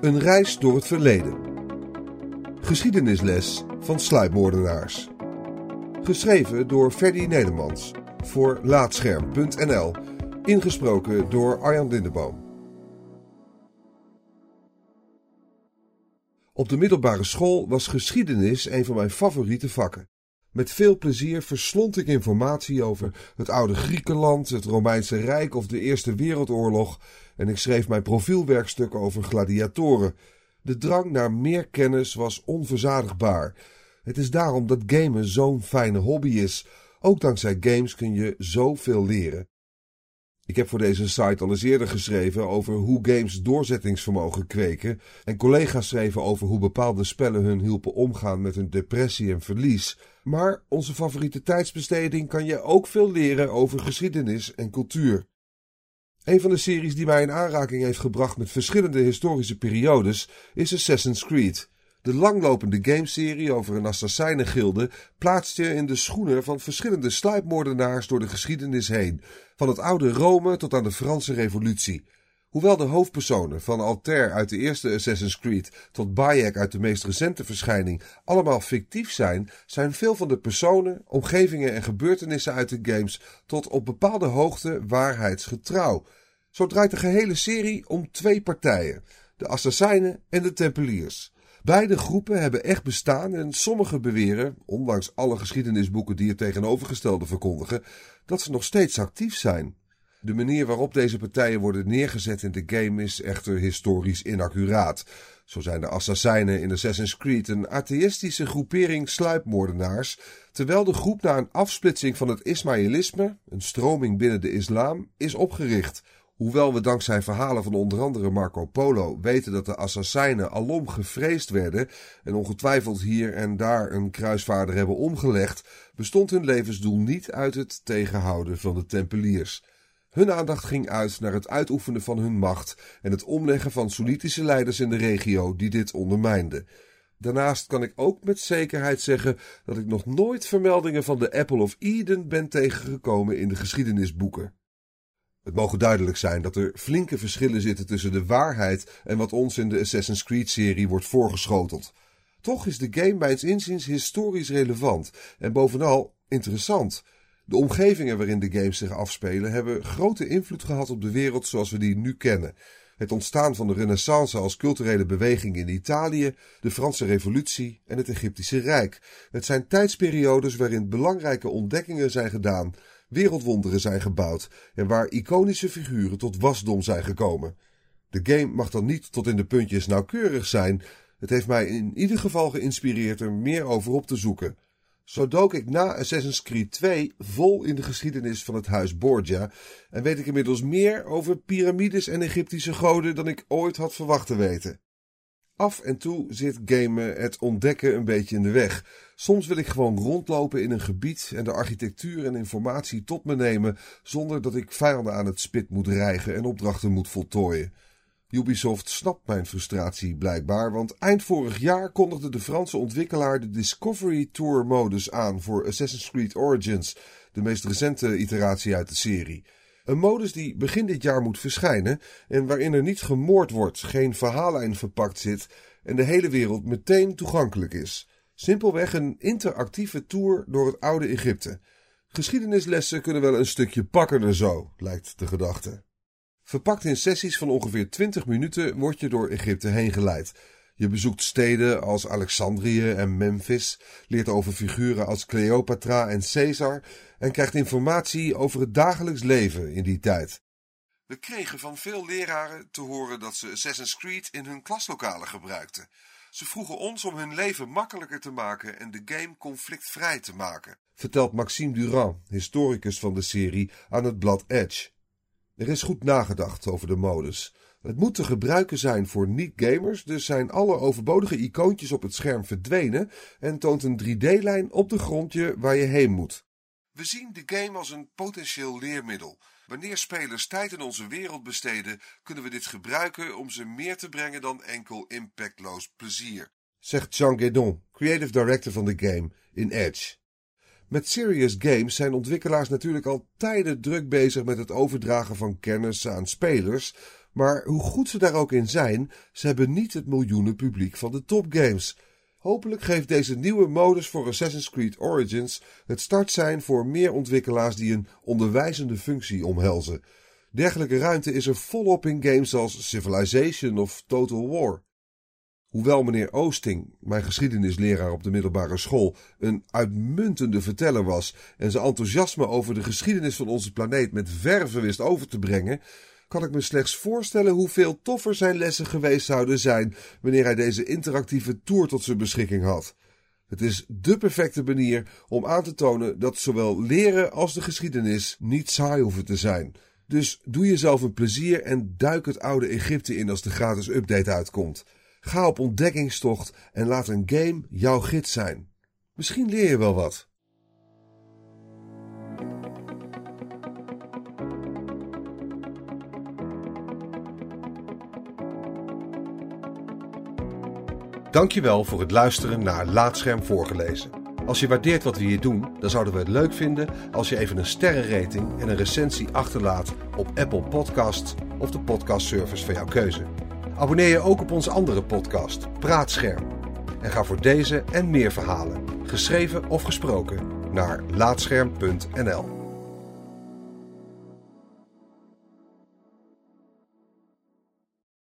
Een reis door het verleden. Geschiedenisles van sluipmoordenaars. Geschreven door Ferdy Nedermans voor Laatscherm.nl. Ingesproken door Arjan Lindeboom. Op de middelbare school was geschiedenis een van mijn favoriete vakken. Met veel plezier verslond ik informatie over het oude Griekenland, het Romeinse Rijk of de Eerste Wereldoorlog en ik schreef mijn profielwerkstuk over gladiatoren. De drang naar meer kennis was onverzadigbaar. Het is daarom dat gamen zo'n fijne hobby is. Ook dankzij games kun je zoveel leren. Ik heb voor deze site al eens eerder geschreven over hoe games doorzettingsvermogen kweken en collega's schreven over hoe bepaalde spellen hun hielpen omgaan met hun depressie en verlies. Maar onze favoriete tijdsbesteding kan je ook veel leren over geschiedenis en cultuur. Een van de series die mij in aanraking heeft gebracht met verschillende historische periodes is Assassin's Creed. De langlopende gameserie over een assassijnengilde plaatst je in de schoenen van verschillende sluipmoordenaars door de geschiedenis heen, van het oude Rome tot aan de Franse Revolutie. Hoewel de hoofdpersonen van Altair uit de eerste Assassin's Creed tot Bayek uit de meest recente verschijning allemaal fictief zijn, zijn veel van de personen, omgevingen en gebeurtenissen uit de games tot op bepaalde hoogte waarheidsgetrouw. Zo draait de gehele serie om twee partijen: de Assassijnen en de Tempeliers. Beide groepen hebben echt bestaan en sommigen beweren, ondanks alle geschiedenisboeken die het tegenovergestelde verkondigen, dat ze nog steeds actief zijn. De manier waarop deze partijen worden neergezet in de game is echter historisch inaccuraat. Zo zijn de assassijnen in Assassin's Creed een atheïstische groepering sluipmoordenaars, terwijl de groep na een afsplitsing van het Ismaïlisme, een stroming binnen de islam, is opgericht. Hoewel we dankzij verhalen van onder andere Marco Polo weten dat de assassijnen alom gevreesd werden en ongetwijfeld hier en daar een kruisvaarder hebben omgelegd, bestond hun levensdoel niet uit het tegenhouden van de tempeliers. Hun aandacht ging uit naar het uitoefenen van hun macht en het omleggen van Soenitische leiders in de regio die dit ondermijnden. Daarnaast kan ik ook met zekerheid zeggen dat ik nog nooit vermeldingen van de Apple of Eden ben tegengekomen in de geschiedenisboeken. Het mogen duidelijk zijn dat er flinke verschillen zitten tussen de waarheid en wat ons in de Assassin's Creed-serie wordt voorgeschoteld. Toch is de game mijns inziens historisch relevant en bovenal interessant. De omgevingen waarin de games zich afspelen hebben grote invloed gehad op de wereld zoals we die nu kennen. Het ontstaan van de Renaissance als culturele beweging in Italië, de Franse Revolutie en het Egyptische Rijk. Het zijn tijdsperiodes waarin belangrijke ontdekkingen zijn gedaan, wereldwonderen zijn gebouwd en waar iconische figuren tot wasdom zijn gekomen. De game mag dan niet tot in de puntjes nauwkeurig zijn. Het heeft mij in ieder geval geïnspireerd er meer over op te zoeken. Zo dook ik na Assassin's Creed 2 vol in de geschiedenis van het huis Borgia en weet ik inmiddels meer over piramides en Egyptische goden dan ik ooit had verwacht te weten. Af en toe zit gamen het ontdekken een beetje in de weg. Soms wil ik gewoon rondlopen in een gebied en de architectuur en informatie tot me nemen zonder dat ik vijanden aan het spit moet rijgen en opdrachten moet voltooien. Ubisoft snapt mijn frustratie blijkbaar, want eind vorig jaar kondigde de Franse ontwikkelaar de Discovery Tour modus aan voor Assassin's Creed Origins, de meest recente iteratie uit de serie. Een modus die begin dit jaar moet verschijnen en waarin er niet gemoord wordt, geen verhaallijn verpakt zit en de hele wereld meteen toegankelijk is. Simpelweg een interactieve tour door het oude Egypte. Geschiedenislessen kunnen wel een stukje pakkender zo, lijkt de gedachte. Verpakt in sessies van ongeveer 20 minuten word je door Egypte heen geleid. Je bezoekt steden als Alexandrië en Memphis, leert over figuren als Cleopatra en Caesar en krijgt informatie over het dagelijks leven in die tijd. We kregen van veel leraren te horen dat ze Assassin's Creed in hun klaslokalen gebruikten. Ze vroegen ons om hun leven makkelijker te maken en de game conflictvrij te maken, vertelt Maxime Durand, historicus van de serie, aan het blad Edge. Er is goed nagedacht over de modus. Het moet te gebruiken zijn voor niet-gamers, dus zijn alle overbodige icoontjes op het scherm verdwenen en toont een 3D-lijn op de grondje waar je heen moet. We zien de game als een potentieel leermiddel. Wanneer spelers tijd in onze wereld besteden, kunnen we dit gebruiken om ze meer te brengen dan enkel impactloos plezier, zegt Jean Guédon, creative director van de game, in Edge. Met Serious Games zijn ontwikkelaars natuurlijk al tijden druk bezig met het overdragen van kennis aan spelers, Maar hoe goed ze daar ook in zijn, ze hebben niet het miljoenen publiek van de topgames. Hopelijk geeft deze nieuwe modus voor Assassin's Creed Origins het startsein voor meer ontwikkelaars die een onderwijzende functie omhelzen. Dergelijke ruimte is er volop in games als Civilization of Total War. Hoewel meneer Oosting, mijn geschiedenisleraar op de middelbare school, een uitmuntende verteller was en zijn enthousiasme over de geschiedenis van onze planeet met verve wist over te brengen, kan ik me slechts voorstellen hoeveel toffer zijn lessen geweest zouden zijn wanneer hij deze interactieve tour tot zijn beschikking had. Het is dé perfecte manier om aan te tonen dat zowel leren als de geschiedenis niet saai hoeven te zijn. Dus doe jezelf een plezier en duik het oude Egypte in als de gratis update uitkomt. Ga op ontdekkingstocht en laat een game jouw gids zijn. Misschien leer je wel wat. Dankjewel voor het luisteren naar Laatscherm voorgelezen. Als je waardeert wat we hier doen, dan zouden we het leuk vinden als je even een sterrenrating en een recensie achterlaat op Apple Podcasts of de podcastservice van jouw keuze. Abonneer je ook op onze andere podcast, Praatscherm. En ga voor deze en meer verhalen, geschreven of gesproken, naar laatscherm.nl.